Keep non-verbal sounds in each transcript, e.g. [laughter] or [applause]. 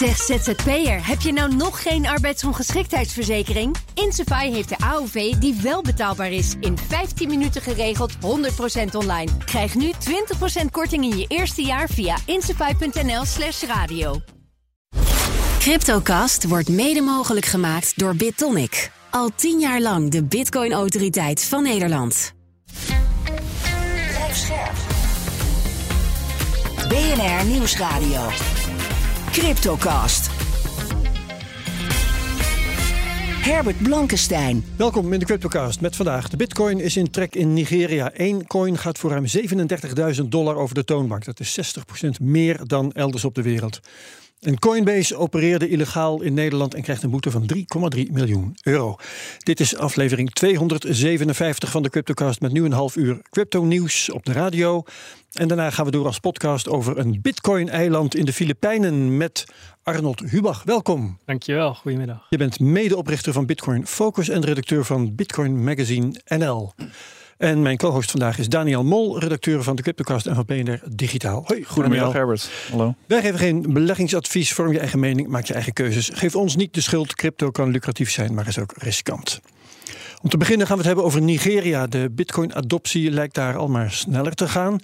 Zeg ZZP'er, heb je nou nog geen arbeidsongeschiktheidsverzekering? Insafai heeft de AOV die wel betaalbaar is. In 15 minuten geregeld, 100% online. Krijg nu 20% korting in je eerste jaar via insafai.nl slash radio. Cryptocast wordt mede mogelijk gemaakt door BitTonic. Al tien jaar lang de bitcoin-autoriteit van Nederland. Blijf scherp. BNR Nieuwsradio. Cryptocast. Herbert Blankenstein. Welkom in de Cryptocast met vandaag. De bitcoin is in trek in Nigeria. Eén coin gaat voor ruim 37.000 dollar over de toonbank. Dat is 60% meer dan elders op de wereld. En Coinbase opereerde illegaal in Nederland en krijgt een boete van 3,3 miljoen euro. Dit is aflevering 257 van de Cryptocast met nu een half uur crypto nieuws op de radio. En daarna gaan we door als podcast over een Bitcoin-eiland in de Filipijnen met Arnold Hubach. Welkom. Dankjewel, goedemiddag. Je bent medeoprichter van Bitcoin Focus en redacteur van Bitcoin Magazine NL. En mijn co-host vandaag is Daniel Mol, redacteur van de Cryptocast en van BNR Digitaal. Hoi, Goedemiddag Herbert. Hallo. Wij geven geen beleggingsadvies, vorm je eigen mening, maak je eigen keuzes. Geef ons niet de schuld, crypto kan lucratief zijn, maar is ook riskant. Om te beginnen gaan we het hebben over Nigeria. De bitcoin-adoptie lijkt daar al maar sneller te gaan.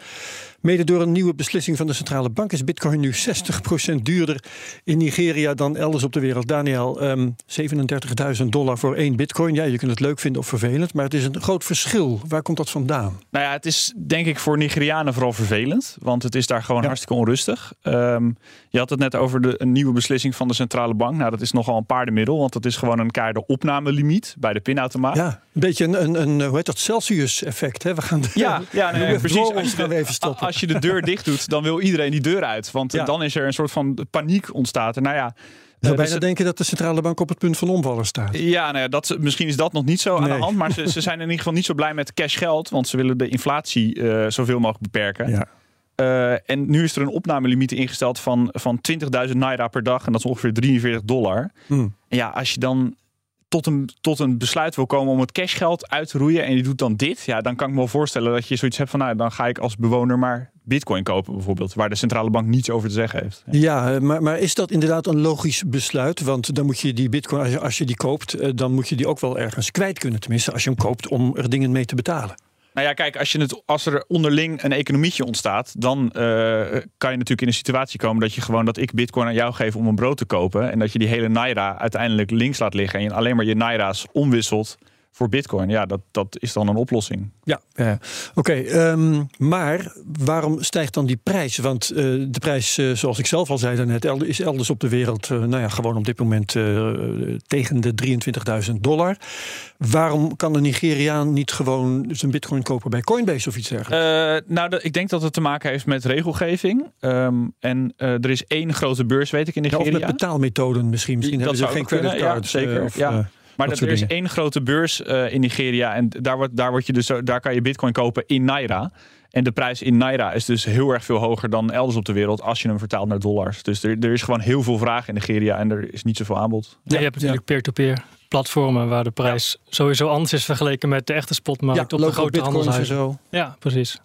Mede door een nieuwe beslissing van de centrale bank is bitcoin nu 60% duurder in Nigeria dan elders op de wereld. Daniel, um, 37.000 dollar voor één bitcoin. Ja, je kunt het leuk vinden of vervelend, maar het is een groot verschil. Waar komt dat vandaan? Nou ja, het is denk ik voor Nigerianen vooral vervelend, want het is daar gewoon ja. hartstikke onrustig. Um, je had het net over de, een nieuwe beslissing van de centrale bank. Nou, dat is nogal een paardenmiddel, want dat is gewoon een keiharde opnamelimiet bij de pinautomaat. Ja, een beetje een, een, een hoe heet dat, Celsius-effect. We gaan de, ja, ja nee, [laughs] precies. Als je, gaan we even stoppen. als je de deur dicht doet, dan wil iedereen die deur uit. Want ja. dan is er een soort van paniek ontstaat. En nou ja, ik zou bijna dus, denken dat de centrale bank op het punt van omvallen staat. Ja, nou ja dat, misschien is dat nog niet zo aan de hand. Maar ze, ze, zijn in ieder geval niet zo blij met cash geld. Want ze willen de inflatie uh, zoveel mogelijk beperken. Ja. Uh, en nu is er een opnamelimiet ingesteld van, van 20.000 naira per dag. En dat is ongeveer 43 dollar. Hmm. En ja, als je dan tot een, tot een besluit wil komen om het cashgeld uit te roeien en je doet dan dit, ja, dan kan ik me wel voorstellen dat je zoiets hebt van, nou, dan ga ik als bewoner maar bitcoin kopen bijvoorbeeld, waar de centrale bank niets over te zeggen heeft. Ja, ja maar, maar is dat inderdaad een logisch besluit? Want dan moet je die bitcoin, als je, als je die koopt, dan moet je die ook wel ergens kwijt kunnen, tenminste als je hem koopt om er dingen mee te betalen. Nou ja, kijk, als, je het, als er onderling een economietje ontstaat, dan uh, kan je natuurlijk in een situatie komen dat je gewoon dat ik bitcoin aan jou geef om een brood te kopen. En dat je die hele naira uiteindelijk links laat liggen en je alleen maar je naira's omwisselt voor bitcoin. Ja, dat, dat is dan een oplossing. Ja, ja. oké. Okay, um, maar waarom stijgt dan die prijs? Want uh, de prijs, uh, zoals ik zelf al zei daarnet, is elders op de wereld, uh, nou ja, gewoon op dit moment tegen de 23.000 dollar. Waarom kan een Nigeriaan niet gewoon zijn bitcoin kopen bij Coinbase of iets dergelijks? nou, de, ik denk dat het te maken heeft met regelgeving. Um, en er is één grote beurs, weet ik, in Nigeria. Ja, of met betaalmethoden misschien. Misschien dat hebben ze geen creditcards. Ja, zeker. Of, ja. Maar er is één grote beurs uh, in Nigeria en daar, wordt, daar, word je dus, daar kan je bitcoin kopen in Naira. En de prijs in Naira is dus heel erg veel hoger dan elders op de wereld als je hem vertaalt naar dollars. Dus er, er is gewoon heel veel vraag in Nigeria en er is niet zoveel aanbod. Ja, je hebt natuurlijk peer-to-peer platformen waar de prijs ja. sowieso anders is vergeleken met de echte spotmarkt ja, op de grote handelshuizen. Zo. Ja, precies.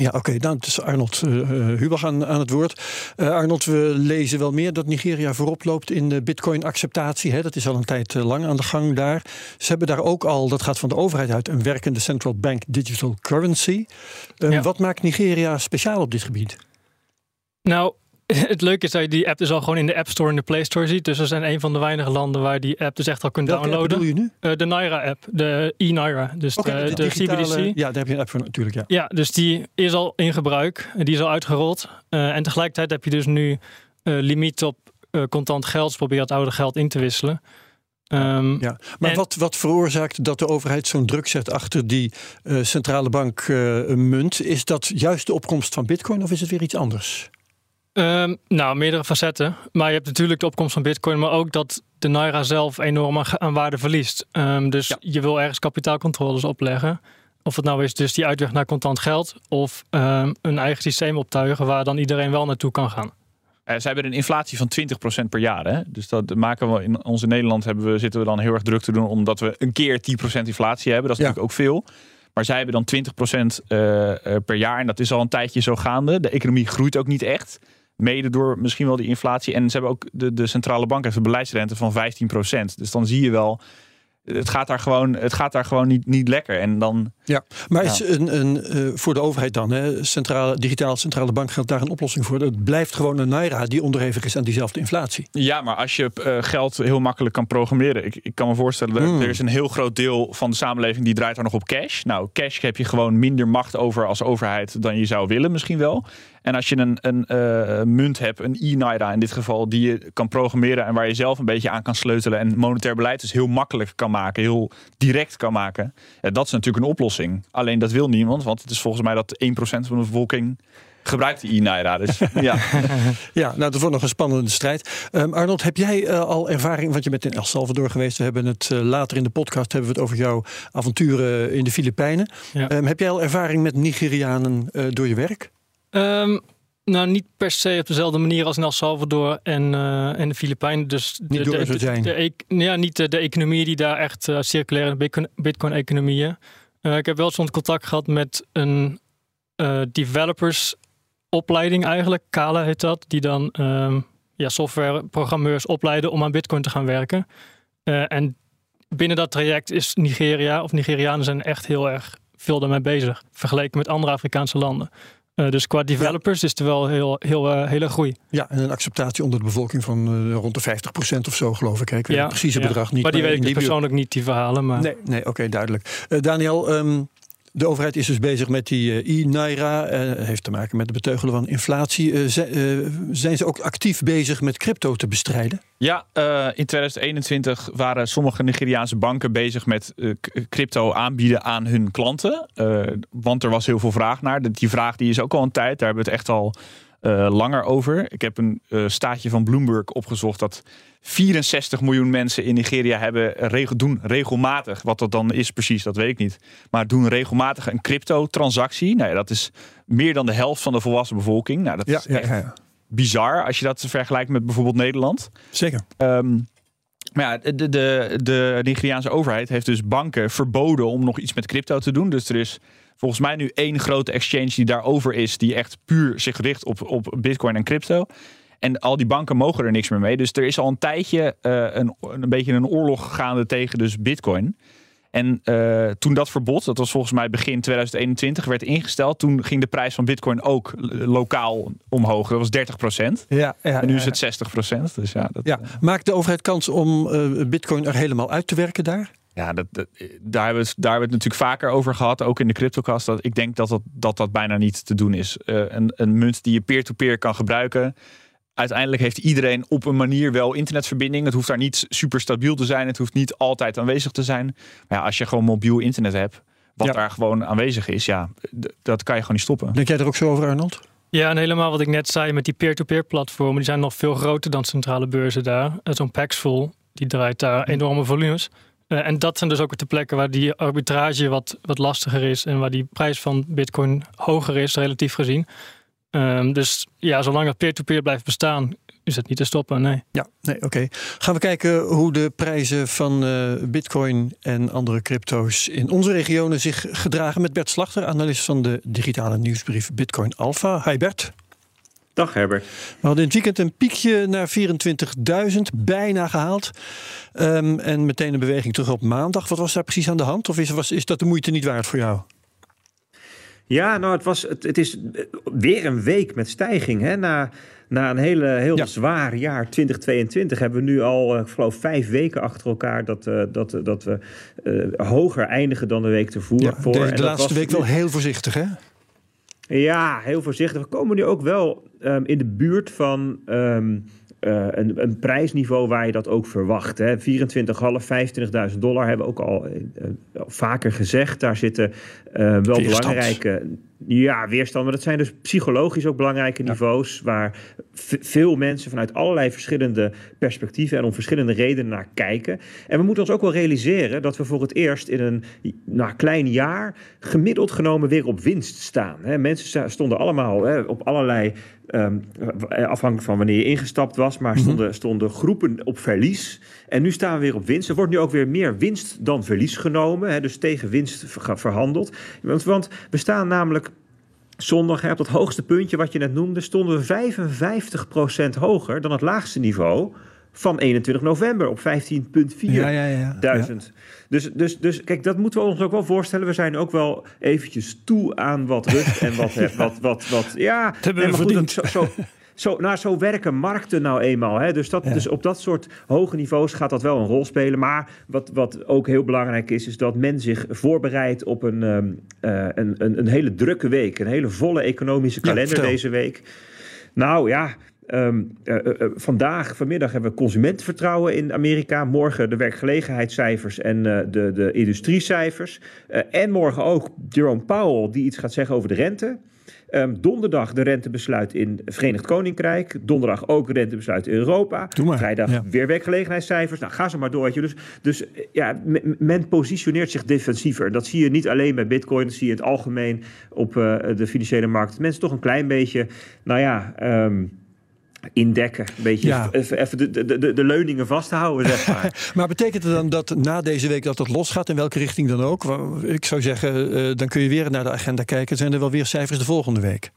Ja, oké. Okay. Het is Arnold uh, Hubach aan, aan het woord. Uh, Arnold, we lezen wel meer dat Nigeria voorop loopt in de bitcoin-acceptatie. Dat is al een tijd lang aan de gang daar. Ze hebben daar ook al, dat gaat van de overheid uit, een werkende central bank digital currency. Ja. Wat maakt Nigeria speciaal op dit gebied? Nou, [laughs] het leuke is dat je die app dus al gewoon in de App Store en de Play Store ziet. Dus we zijn een van de weinige landen waar die app dus echt al kunt Welke downloaden. Welke bedoel je nu? Uh, de Naira-app, de e-Naira. Dus okay, de, de, de digitale, CBDC. Ja, daar heb je een app voor natuurlijk, ja. Ja, dus die is al in gebruik. Die is al uitgerold. Uh, en tegelijkertijd heb je dus nu uh, limiet op contant geld. Dus probeer het oude geld in te wisselen. Um, ja, maar en, wat, wat veroorzaakt dat de overheid zo'n druk zet achter die centrale bank munt? Is dat juist de opkomst van bitcoin of is het weer iets anders? Um, nou, meerdere facetten. Maar je hebt natuurlijk de opkomst van bitcoin, maar ook dat de naira zelf enorm aan waarde verliest. Um, dus ja. je wil ergens kapitaalcontroles opleggen. Of het nou is dus die uitweg naar contant geld of um, een eigen systeem optuigen waar dan iedereen wel naartoe kan gaan. Uh, ze hebben een inflatie van 20% per jaar. Hè? Dus dat maken we in ons in Nederland hebben we, zitten we dan heel erg druk te doen omdat we een keer 10% inflatie hebben. Dat is ja. natuurlijk ook veel. Maar zij hebben dan 20% uh, per jaar en dat is al een tijdje zo gaande. De economie groeit ook niet echt. Mede door misschien wel die inflatie. En ze hebben ook de, de centrale bank heeft een beleidsrente van 15%. Dus dan zie je wel het gaat daar gewoon, het gaat daar gewoon niet, niet lekker. En dan, ja, maar is een, een, uh, voor de overheid dan, hè, centrale, digitaal centrale bank geldt daar een oplossing voor. Het blijft gewoon een naira die onderhevig is aan diezelfde inflatie. Ja, maar als je uh, geld heel makkelijk kan programmeren. Ik, ik kan me voorstellen, mm. er is een heel groot deel van de samenleving die draait daar nog op cash. Nou, cash heb je gewoon minder macht over als overheid dan je zou willen misschien wel. En als je een, een uh, munt hebt, een e-naira in dit geval, die je kan programmeren en waar je zelf een beetje aan kan sleutelen en monetair beleid dus heel makkelijk kan maken, heel direct kan maken, ja, dat is natuurlijk een oplossing. Alleen dat wil niemand, want het is volgens mij dat 1% van de bevolking gebruikt die e-naira. Dus, [laughs] ja. ja, nou, dat wordt nog een spannende strijd. Um, Arnold, heb jij uh, al ervaring, want je bent in El Salvador geweest. We hebben het uh, later in de podcast hebben we het over jouw avonturen in de Filipijnen. Ja. Um, heb jij al ervaring met Nigerianen uh, door je werk? Um, nou, niet per se op dezelfde manier als in El Salvador en, uh, en de Filipijnen. Dus niet de, de, de, de, ja, niet de, de economie die daar echt uh, circulaire bitcoin-economieën. Uh, ik heb wel soms contact gehad met een developers opleiding eigenlijk. Kala heet dat. Die dan um, ja, softwareprogrammeurs opleiden om aan bitcoin te gaan werken. en binnen dat traject is Nigeria of Nigerianen zijn echt heel erg veel daarmee bezig. Vergeleken met andere Afrikaanse landen. Uh, dus qua developers ja. is er wel heel, heel, uh, hele groei. Ja, en een acceptatie onder de bevolking van uh, rond de 50% of zo, geloof ik. Ik weet ja, het precieze ja. bedrag niet. Maar die weet ik persoonlijk niet, die verhalen. Maar... Nee, nee oké, okay, duidelijk. Daniel, um, de overheid is dus bezig met die uh, e-naira. Uh, heeft te maken met het beteugelen van inflatie. Uh, zijn ze ook actief bezig met crypto te bestrijden? Ja, in 2021 waren sommige Nigeriaanse banken bezig met crypto aanbieden aan hun klanten. want er was heel veel vraag naar. Die vraag die is ook al een tijd. Daar hebben we het echt al uh, langer over. Ik heb een uh, staatje van Bloomberg opgezocht dat 64 miljoen mensen in Nigeria hebben regel, doen regelmatig, wat dat dan is precies, dat weet ik niet, maar doen regelmatig een crypto-transactie. Nou ja, dat is meer dan de helft van de volwassen bevolking. Nou, dat ja, is echt ja. bizar als je dat vergelijkt met bijvoorbeeld Nederland. Zeker. Um, maar ja, de, de, de Nigeriaanse overheid heeft dus banken verboden om nog iets met crypto te doen. Dus er is volgens mij nu één grote exchange die daarover is, die echt puur zich richt op, op bitcoin en crypto. En al die banken mogen er niks meer mee. Dus er is al een tijdje uh, een, een beetje een oorlog gaande tegen dus bitcoin. En uh, toen dat verbod, dat was volgens mij begin 2021, werd ingesteld. Toen ging de prijs van bitcoin ook lokaal omhoog. Dat was 30 procent. Ja, ja, en nu is het 60 procent. Dus ja, dat, ja. Maakt de overheid kans om uh, bitcoin er helemaal uit te werken daar? Ja, dat, dat, daar, hebben we het, daar hebben we het natuurlijk vaker over gehad, ook in de CryptoCast. Dat ik denk dat dat, dat, dat bijna niet te doen is. Uh, een, een munt die je peer-to-peer -peer kan gebruiken. Uiteindelijk heeft iedereen op een manier wel internetverbinding. Het hoeft daar niet super stabiel te zijn. Het hoeft niet altijd aanwezig te zijn. Maar ja, als je gewoon mobiel internet hebt, wat ja. daar gewoon aanwezig is, ja, dat kan je gewoon niet stoppen. Denk jij er ook zo over, Arnold? Ja, en helemaal wat ik net zei met die peer-to-peer -peer platformen, die zijn nog veel groter dan centrale beurzen daar. Zo'n Paxful, die draait daar enorme volumes. Uh, en dat zijn dus ook de plekken waar die arbitrage wat, wat lastiger is en waar die prijs van Bitcoin hoger is, relatief gezien. Um, dus ja, zolang het peer-to-peer -peer blijft bestaan, is het niet te stoppen. Nee. Ja, nee, oké. Gaan we kijken hoe de prijzen van uh, Bitcoin en andere crypto's in onze regionen zich gedragen met Bert Slachter, analist van de digitale nieuwsbrief Bitcoin Alpha. Hi Bert. Dag Herbert. We hadden in het weekend een piekje naar 24.000, bijna gehaald. Um, en meteen een beweging terug op maandag. Wat was daar precies aan de hand? Of is, was, is dat de moeite niet waard voor jou? Ja, nou, het, was, het, het is weer een week met stijging. Hè? Na, na een hele, heel ja. zwaar jaar 2022 hebben we nu al, ik geloof, vijf weken achter elkaar dat, uh, dat, dat we uh, hoger eindigen dan de week ervoor. Ja, de, laatste week wel heel voorzichtig, hè? Ja, heel voorzichtig. We komen nu ook wel um, in de buurt van um, uh, een, een, prijsniveau waar je dat ook verwacht. 24,5, 25.000 dollar hebben we ook al uh, vaker gezegd. Daar zitten uh, wel belangrijke ja, weerstand. Maar dat zijn dus psychologisch ook belangrijke niveaus. Ja. Waar veel mensen vanuit allerlei verschillende perspectieven en om verschillende redenen naar kijken. En we moeten ons ook wel realiseren dat we voor het eerst in een nou, klein jaar gemiddeld genomen weer op winst staan. Mensen stonden allemaal op allerlei. Um, afhankelijk van wanneer je ingestapt was, maar stonden, stonden groepen op verlies. En nu staan we weer op winst. Er wordt nu ook weer meer winst dan verlies genomen. Hè, dus tegen winst verhandeld. Want, want we staan namelijk zondag, op dat hoogste puntje wat je net noemde, stonden we 55% hoger dan het laagste niveau van 21 november op 15,4 Ja, ja, ja. duizend. Dus, dus, dus kijk, dat moeten we ons ook wel voorstellen. We zijn ook wel eventjes toe aan wat rust en wat, [laughs] wat, wat, wat, wat ja. hebben we maar goed, verdiend. zo, zo, zo, nou, zo werken markten nou eenmaal. Hè? Dus, dat, Ja. dus op dat soort hoge niveaus gaat dat wel een rol spelen. Maar wat, wat ook heel belangrijk is, is dat men zich voorbereidt op een, ehm, eh, een, een, een hele drukke week. Een hele volle economische kalender deze week. Nou ja. ehm, eh, eh, vandaag, vanmiddag hebben we consumentenvertrouwen in Amerika. Morgen de werkgelegenheidscijfers en de, de industriecijfers. En morgen ook Jerome Powell, die iets gaat zeggen over de rente. Ehm, donderdag de rentebesluit in Verenigd Koninkrijk. Donderdag ook rentebesluit in Europa. Vrijdag ja. weer werkgelegenheidscijfers. Nou, ga zo maar door. Dus, dus eh, ja, men, men positioneert zich defensiever. Dat zie je niet alleen bij Bitcoin, dat zie je in het algemeen op eh, de financiële markt. Mensen toch een klein beetje, nou ja. ehm, indekken, een beetje Ja. even, de, de, de, de leuningen vasthouden, zeg maar. [laughs] Maar betekent het dan dat na deze week dat het losgaat, in welke richting dan ook? Ik zou zeggen, eh, dan kun je weer naar de agenda kijken. Zijn er wel weer cijfers de volgende week?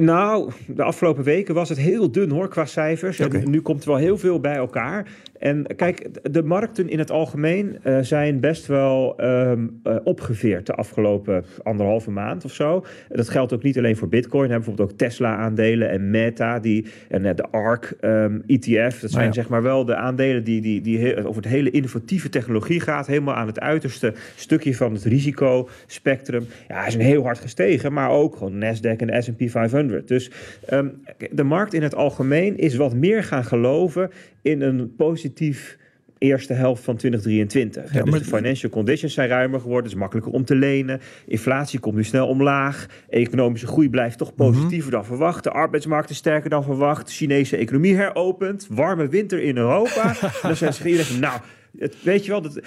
Nou, de afgelopen weken was het heel dun hoor qua cijfers. En nu komt er wel heel veel bij elkaar. En kijk, de markten in het algemeen eh, zijn best wel ehm, eh, opgeveerd de afgelopen anderhalve maand of zo. Dat geldt ook niet alleen voor Bitcoin. We hebben bijvoorbeeld ook Tesla-aandelen en Meta die, en eh, de ARK ehm, ETF. Dat zijn ja. zeg maar wel de aandelen die, die, die he- over het hele innovatieve technologie gaat. Helemaal aan het uiterste stukje van het risicospectrum. Ja, is een heel hard gestegen, maar ook gewoon Nasdaq en de S&P 500. Dus ehm, de markt in het algemeen is wat meer gaan geloven in een positief eerste helft van 2023. Ja, dus de financial conditions zijn ruimer geworden, het is makkelijker om te lenen. Inflatie komt nu snel omlaag. Economische groei blijft toch positiever dan verwacht. De arbeidsmarkt is sterker dan verwacht. De Chinese economie heropent. Warme winter in Europa. [laughs] dan zijn ze nou, het, weet je wel, dat,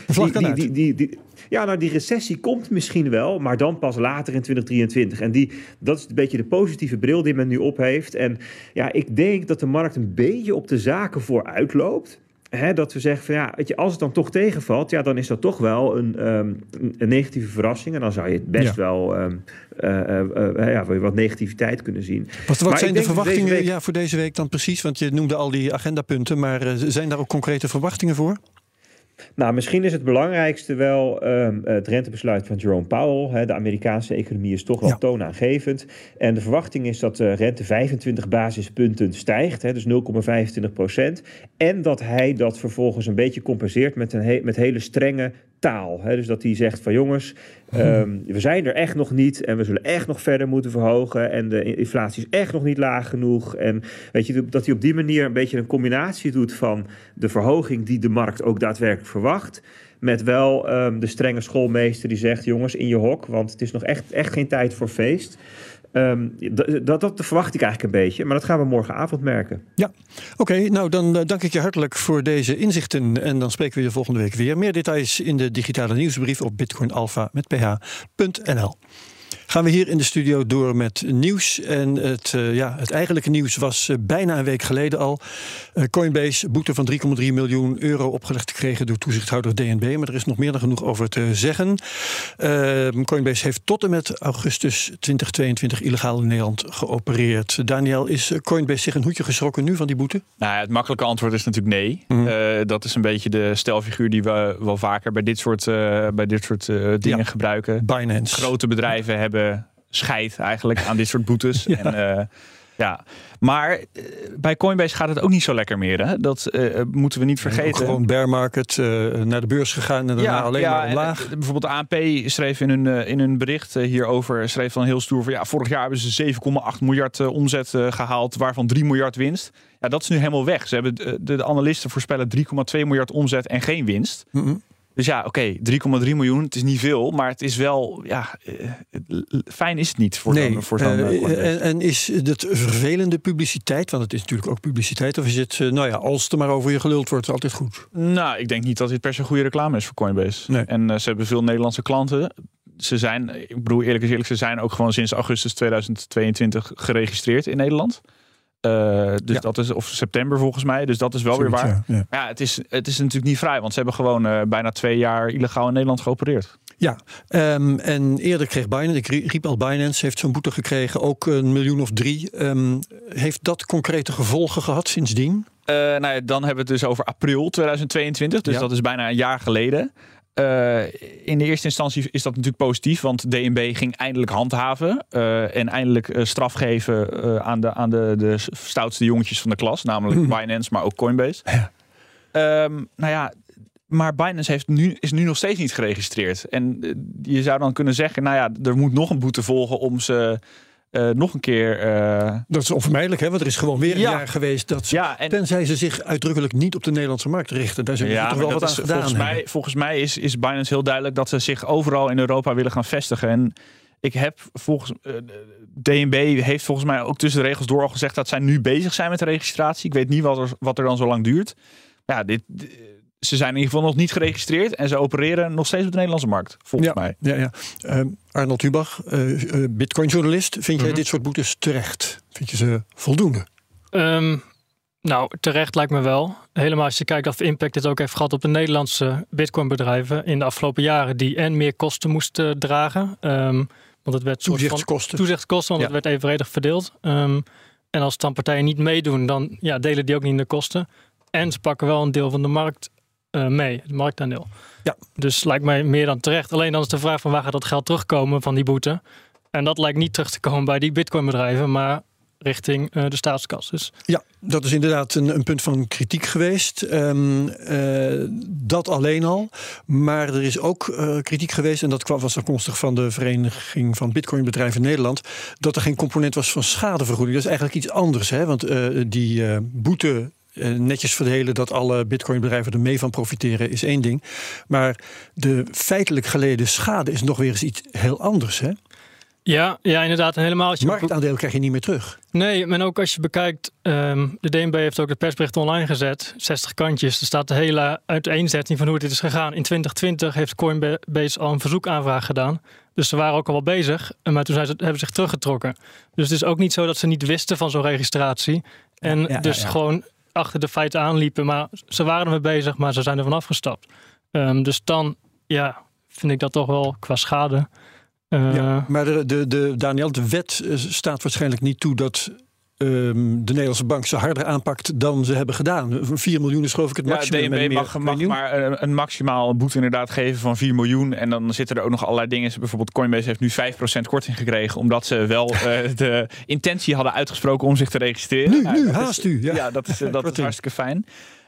die, die, die, ja, nou, die recessie komt misschien wel, maar dan pas later in 2023. En die, dat is een beetje de positieve bril die men nu op heeft. En ja, ik denk dat de markt een beetje op de zaken vooruit loopt. Dat we zeggen van ja, weet je, als het dan toch tegenvalt, ja, dan is dat toch wel een, ehm, een- negatieve verrassing. En dan zou je het best Ja. wel ehm, eh, eh, eh, ja, wat negativiteit kunnen zien. Wat, zijn de verwachtingen week- ja, voor deze week dan precies? Want je noemde al die agendapunten, maar zijn daar ook concrete verwachtingen voor? Nou, misschien is het belangrijkste wel ehm, het rentebesluit van Jerome Powell. De Amerikaanse economie is toch wel Ja. toonaangevend. En de verwachting is dat de rente 25 basispunten stijgt, dus 0,25 procent. En dat hij dat vervolgens een beetje compenseert met, een he- met hele strenge taal. Hè. Dus dat hij zegt van jongens, [laughs] ehm, we zijn er echt nog niet en we zullen echt nog verder moeten verhogen. En de inflatie is echt nog niet laag genoeg. En weet je, dat hij op die manier een beetje een combinatie doet van de verhoging die de markt ook daadwerkelijk verwacht. Met wel ehm, de strenge schoolmeester die zegt: jongens, in je hok, want het is nog echt, echt geen tijd voor feest. Ehm, dat, dat verwacht ik eigenlijk een beetje, maar dat gaan we morgenavond merken. Ja, oké. nou, dan eh, dank ik je hartelijk voor deze inzichten. En dan spreken we je volgende week weer. Meer details in de digitale nieuwsbrief op bitcoinalpha met ph.nl. Gaan we hier in de studio door met nieuws. En het, eh, ja, het eigenlijke nieuws was eh, bijna een week geleden al. Eh, Coinbase boete van 3,3 miljoen euro opgelegd gekregen door toezichthouder DNB. Maar er is nog meer dan genoeg over te zeggen. Coinbase heeft tot en met augustus 2022 illegaal in Nederland geopereerd. Daniel, is Coinbase zich een hoedje geschrokken nu van die boete? Nou, ja, het makkelijke antwoord is natuurlijk nee. Mhm. Dat is een beetje de stelfiguur die we wel vaker bij dit soort, bij dit soort dingen Ja. gebruiken. Binance. Grote bedrijven hebben scheid eigenlijk aan dit soort boetes. [laughs] Ja. En, eh, ja. Maar eh, bij Coinbase gaat het ook niet zo lekker meer. Hè? Dat eh, moeten we niet vergeten. Gewoon bear market, naar de beurs gegaan en daarna alleen maar omlaag. bijvoorbeeld ANP schreef in hun, in hun bericht hierover, schreef dan heel stoer van ja, vorig jaar hebben ze 7,8 miljard omzet eh, gehaald, waarvan 3 miljard winst. Ja, dat is nu helemaal weg. Ze hebben de, de analisten voorspellen 3,2 miljard omzet en geen winst. Mhm. Dus ja, oké, 3,3 miljoen, het is niet veel, maar het is wel, ja, eh, fijn is het niet voor Nee, zo'n voor zo'n, Coinbase. en, en is het vervelende publiciteit, want het is natuurlijk ook publiciteit, of is het, nou ja, als er maar over je geluld wordt, altijd goed? Nou, ik denk niet dat dit per se goede reclame is voor Coinbase. Nee. En ze hebben veel Nederlandse klanten. Ze zijn, ik bedoel eerlijk is eerlijk, ze zijn ook gewoon sinds augustus 2022 geregistreerd in Nederland. Uh, dus Ja. dat is, of september volgens mij. Dus dat is wel weer waar. ja, ja. Maar ja, het is, het is natuurlijk niet vrij. Want ze hebben gewoon eh, bijna twee jaar illegaal in Nederland geopereerd. Ja, ehm, en eerder kreeg Binance, ik rie- riep al Binance, heeft zo'n boete gekregen, ook een miljoen of drie. Ehm, heeft dat concrete gevolgen gehad sindsdien? Eh, nou ja, dan hebben we het dus over april 2022. Dus dat is bijna een jaar geleden. Eh, in de eerste instantie is dat natuurlijk positief, want DNB ging eindelijk handhaven eh, en eindelijk eh, straf geven aan, de, aan de, de stoutste jongetjes van de klas, namelijk [clears throat] Binance, maar ook Coinbase. Ja. Ehm, nou ja, maar Binance heeft nu, is nu nog steeds niet geregistreerd. En je zou dan kunnen zeggen, nou ja, er moet nog een boete volgen om ze eh, nog een keer. eh, Dat is onvermijdelijk, hè? want er is gewoon weer een Ja. jaar geweest dat ze, ja, en, tenzij ze zich uitdrukkelijk niet op de Nederlandse markt richten. Daar zijn ze toch wel wat aan is gedaan. Volgens mij, volgens mij is, is Binance heel duidelijk dat ze zich overal in Europa willen gaan vestigen. En ik heb volgens eh, DNB heeft volgens mij ook tussen de regels door al gezegd dat zij nu bezig zijn met de registratie. Ik weet niet wat er, wat er dan zo lang duurt. Ja, dit, ze zijn in ieder geval nog niet geregistreerd en ze opereren nog steeds op de Nederlandse markt, volgens ja, mij. Ja, ja. Ehm, Arnold Hubach, eh, eh, Bitcoin-journalist. Vind jij Mhm. dit soort boetes terecht? Vind je ze voldoende? Ehm, nou, terecht lijkt me wel. Helemaal als je kijkt wat voor impact dit ook heeft gehad op de Nederlandse Bitcoin-bedrijven in de afgelopen jaren, die en meer kosten moesten dragen. Ehm, want het werd soort van Toezichtskosten. toezichtskosten, want Ja. het werd evenredig verdeeld. Ehm, en als dan partijen niet meedoen, dan ja, delen die ook niet in de kosten. En ze pakken wel een deel van de markt mee, het marktaandeel. Ja. Dus lijkt mij meer dan terecht. Alleen dan is de vraag van waar gaat dat geld terugkomen van die boete? En dat lijkt niet terug te komen bij die bitcoinbedrijven, maar richting eh, de staatskas. Dus Ja, dat is inderdaad een, een punt van kritiek geweest. Ehm, eh, dat alleen al. Maar er is ook eh, kritiek geweest, en dat kwam was afkomstig van de Vereniging van Bitcoinbedrijven Nederland, dat er geen component was van schadevergoeding. Dat is eigenlijk iets anders, hè? want eh, die eh, boete. Eh, netjes verdelen dat alle bitcoinbedrijven er mee van profiteren is één ding. Maar de feitelijk geleden schade is nog weer eens iets heel anders. Hè? ja, ja, inderdaad. En helemaal als je Marktaandeel krijg je niet meer terug. Nee, en ook als je bekijkt, ehm, de DNB heeft ook het persbericht online gezet, 60 kantjes. Er staat de hele uiteenzetting van hoe dit is gegaan. In 2020 heeft Coinbase al een verzoekaanvraag gedaan. Dus ze waren ook al wel bezig, maar toen zijn ze, hebben ze zich teruggetrokken. Dus het is ook niet zo dat ze niet wisten van zo'n registratie. En Ja, ja, dus ja. gewoon achter de feiten aanliepen. Maar ze waren ermee bezig, maar ze zijn er vanaf gestapt. Ehm, dus dan, ja, vind ik dat toch wel qua schade. eh, Ja, maar de, de, de, Daniel, de wet eh, staat waarschijnlijk niet toe dat ehm, de Nederlandse bank ze harder aanpakt dan ze hebben gedaan. 4 miljoen is geloof ik het Ja, maximum. en DNB meer. mag, maar een, een maximaal boete inderdaad geven van 4 miljoen. En dan zitten er ook nog allerlei dingen. Bijvoorbeeld Coinbase heeft nu 5% korting gekregen. Omdat ze wel [laughs] eh, de intentie hadden uitgesproken om zich te registreren. Nu, Ja, nu, dat is- haast u. Ja. Ja, dat is, eh, [laughs] dat is hartstikke fijn.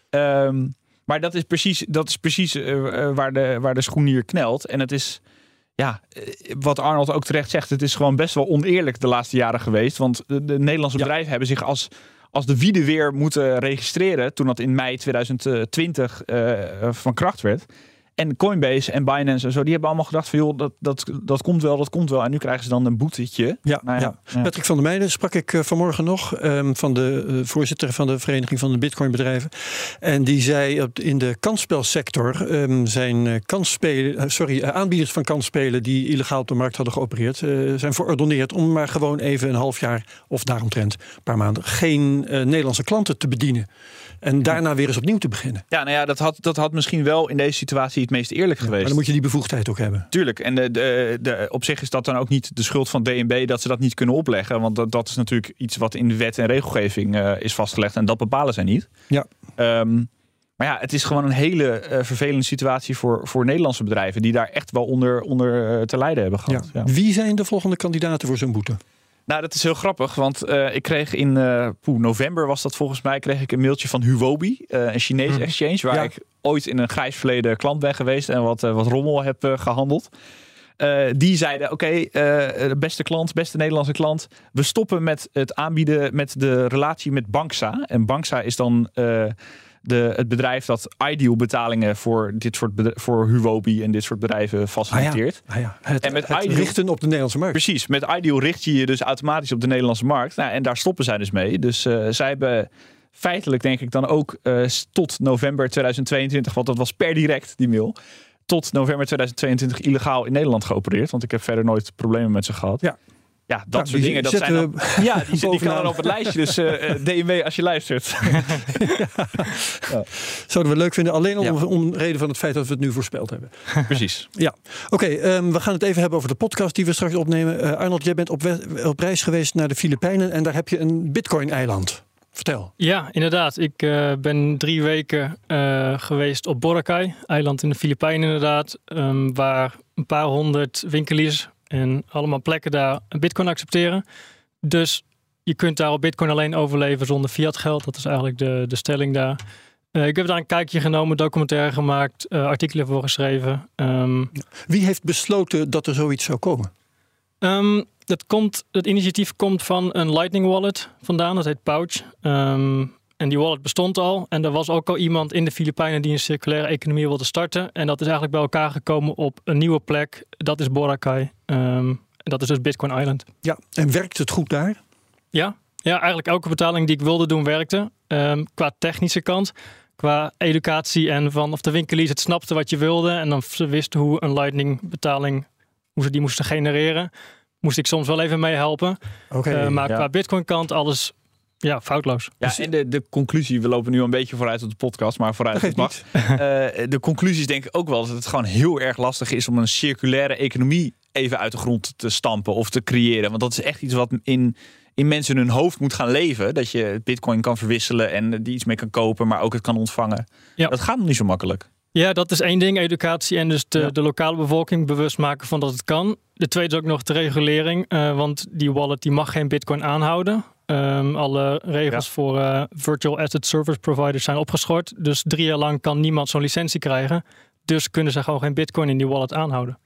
Ehm, maar dat is precies, dat is precies eh, eh, waar, de, waar de schoen hier knelt. En het is, ja, eh, wat Arnold ook terecht zegt, het is gewoon best wel oneerlijk de laatste jaren geweest. Want de, de Nederlandse Ja. bedrijven hebben zich als, als de wiede weer moeten registreren. Toen dat in mei 2020 eh, van kracht werd. En Coinbase en Binance en zo, die hebben allemaal gedacht van joh, dat, dat, dat komt wel, dat komt wel. En nu krijgen ze dan een boetetje. Ja, Nou ja. ja. Patrick van der Meijden sprak ik eh, vanmorgen nog ehm, van de eh, voorzitter van de Vereniging van de Bitcoinbedrijven. En die zei op- in de kansspelsector ehm, zijn eh, kansspelen, sorry, aanbieders van kansspelen die illegaal op de markt hadden geopereerd, zijn verordoneerd om maar gewoon even een half jaar of daaromtrent, een paar maanden, geen Nederlandse klanten te bedienen. En daarna weer eens opnieuw te beginnen. Ja, nou ja, dat had, dat had misschien wel in deze situatie het meest eerlijk Maar geweest. dan moet je die bevoegdheid ook hebben. Tuurlijk. En de, de, de, op zich is dat dan ook niet de schuld van DNB dat ze dat niet kunnen opleggen. Want dat, dat is natuurlijk iets wat in de wet en regelgeving eh, is vastgelegd. En dat bepalen zij niet. Ja. Ehm, maar ja, het is gewoon een hele eh, vervelende situatie voor, voor Nederlandse bedrijven. Die daar echt wel onder, onder eh, te lijden hebben Ja. gehad. Ja. Wie zijn de volgende kandidaten voor zo'n boete? Nou, dat is heel grappig, want eh, ik kreeg in eh, poeh, november was dat volgens mij, kreeg ik een mailtje van Huobi, eh, een Chinees Mhm. exchange, waar Ja. ik ooit in een grijs verleden klant ben geweest en wat, wat rommel heb eh, gehandeld. Eh, die zeiden: Oké, beste klant, beste Nederlandse klant, we stoppen met het aanbieden met de relatie met Banksa. En Banksa is dan de, het bedrijf dat ideal betalingen voor dit soort voor Huobi en dit soort bedrijven faciliteert. Ah ja, het, En met het Ideal- richten op de Nederlandse markt. Precies, met Ideal richt je je dus automatisch op de Nederlandse markt. Nou, en daar stoppen zij dus mee. Dus eh, zij hebben feitelijk denk ik dan ook eh, tot november 2022, want dat was per direct die mail, tot november 2022 illegaal in Nederland geopereerd. Want ik heb verder nooit problemen met ze gehad. Ja. Ja, dat Nou, soort die dingen. Dat zijn dan, ja, die, [laughs] die kan bovenaan. dan op het lijstje. Dus eh, eh, DNW, als je luistert. [laughs] Zouden we leuk vinden, alleen om, Ja. om reden van het feit dat we het nu voorspeld hebben. [laughs] Precies. Ja, oké. ehm, we gaan het even hebben over de podcast die we straks opnemen. Eh, Arnold, jij bent op, reis geweest naar de Filipijnen en daar heb je een Bitcoin-eiland. Vertel. Ja, inderdaad. Ik eh, ben drie weken eh, geweest op Boracay, eiland in de Filipijnen inderdaad, ehm, waar een paar honderd winkeliers en allemaal plekken daar bitcoin accepteren. Dus je kunt daar op bitcoin alleen overleven zonder fiat geld. Dat is eigenlijk de, de stelling daar. Eh, ik heb daar een kijkje genomen, documentaire gemaakt, eh, artikelen voor geschreven. Ehm, Wie heeft besloten dat er zoiets zou komen? Ehm, dat komt, het initiatief komt van een Lightning Wallet vandaan, dat heet Pouch. Ehm, en die wallet bestond al. En er was ook al iemand in de Filipijnen die een circulaire economie wilde starten. En dat is eigenlijk bij elkaar gekomen op een nieuwe plek. Dat is Boracay. Ehm, en dat is dus Bitcoin Island. Ja, en werkt het goed daar? Ja, ja eigenlijk elke betaling die ik wilde doen werkte. Ehm, qua technische kant, qua educatie en van of de winkeliers het snapten wat je wilde. En dan ze wisten hoe een Lightning betaling, hoe ze die moesten genereren. Moest ik soms wel even meehelpen. Oké. Eh, maar ja. qua Bitcoin kant alles ja, foutloos. Ja, en de, de conclusie, we lopen nu een beetje vooruit op de podcast, maar vooruit op mag. [laughs] Eh, de conclusie is denk ik ook wel dat het gewoon heel erg lastig is om een circulaire economie even uit de grond te stampen of te creëren. Want dat is echt iets wat in, in mensen hun hoofd moet gaan leven. Dat je bitcoin kan verwisselen en die iets mee kan kopen, maar ook het kan ontvangen. Ja. Dat gaat nog niet zo makkelijk. Ja, dat is één ding, educatie en dus de, Ja. de lokale bevolking bewust maken van dat het kan. De tweede is ook nog de regulering, eh, want die wallet die mag geen bitcoin aanhouden. Ehm, alle regels Ja. voor eh, virtual asset service providers zijn opgeschort. Dus drie jaar lang kan niemand zo'n licentie krijgen. Dus kunnen ze gewoon geen bitcoin in die wallet aanhouden.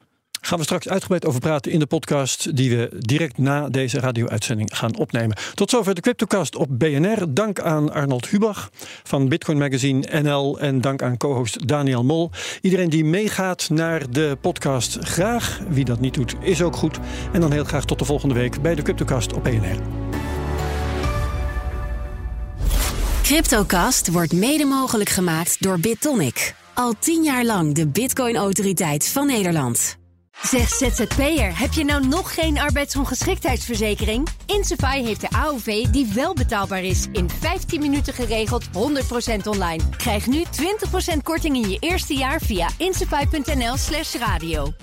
Gaan we straks uitgebreid over praten in de podcast die we direct na deze radio-uitzending gaan opnemen. Tot zover de CryptoCast op BNR. Dank aan Arnold Hubach van Bitcoin Magazine NL en dank aan co-host Daniel Mol. Iedereen die meegaat naar de podcast graag. Wie dat niet doet is ook goed. En dan heel graag tot de volgende week bij de CryptoCast op BNR. Cryptocast wordt mede mogelijk gemaakt door BitTonic. Al tien jaar lang de Bitcoin-autoriteit van Nederland. Zeg ZZP'er, heb je nou nog geen arbeidsongeschiktheidsverzekering? Insafai heeft de AOV die wel betaalbaar is. In 15 minuten geregeld, 100% online. Krijg nu 20% korting in je eerste jaar via insafai.nl slash radio.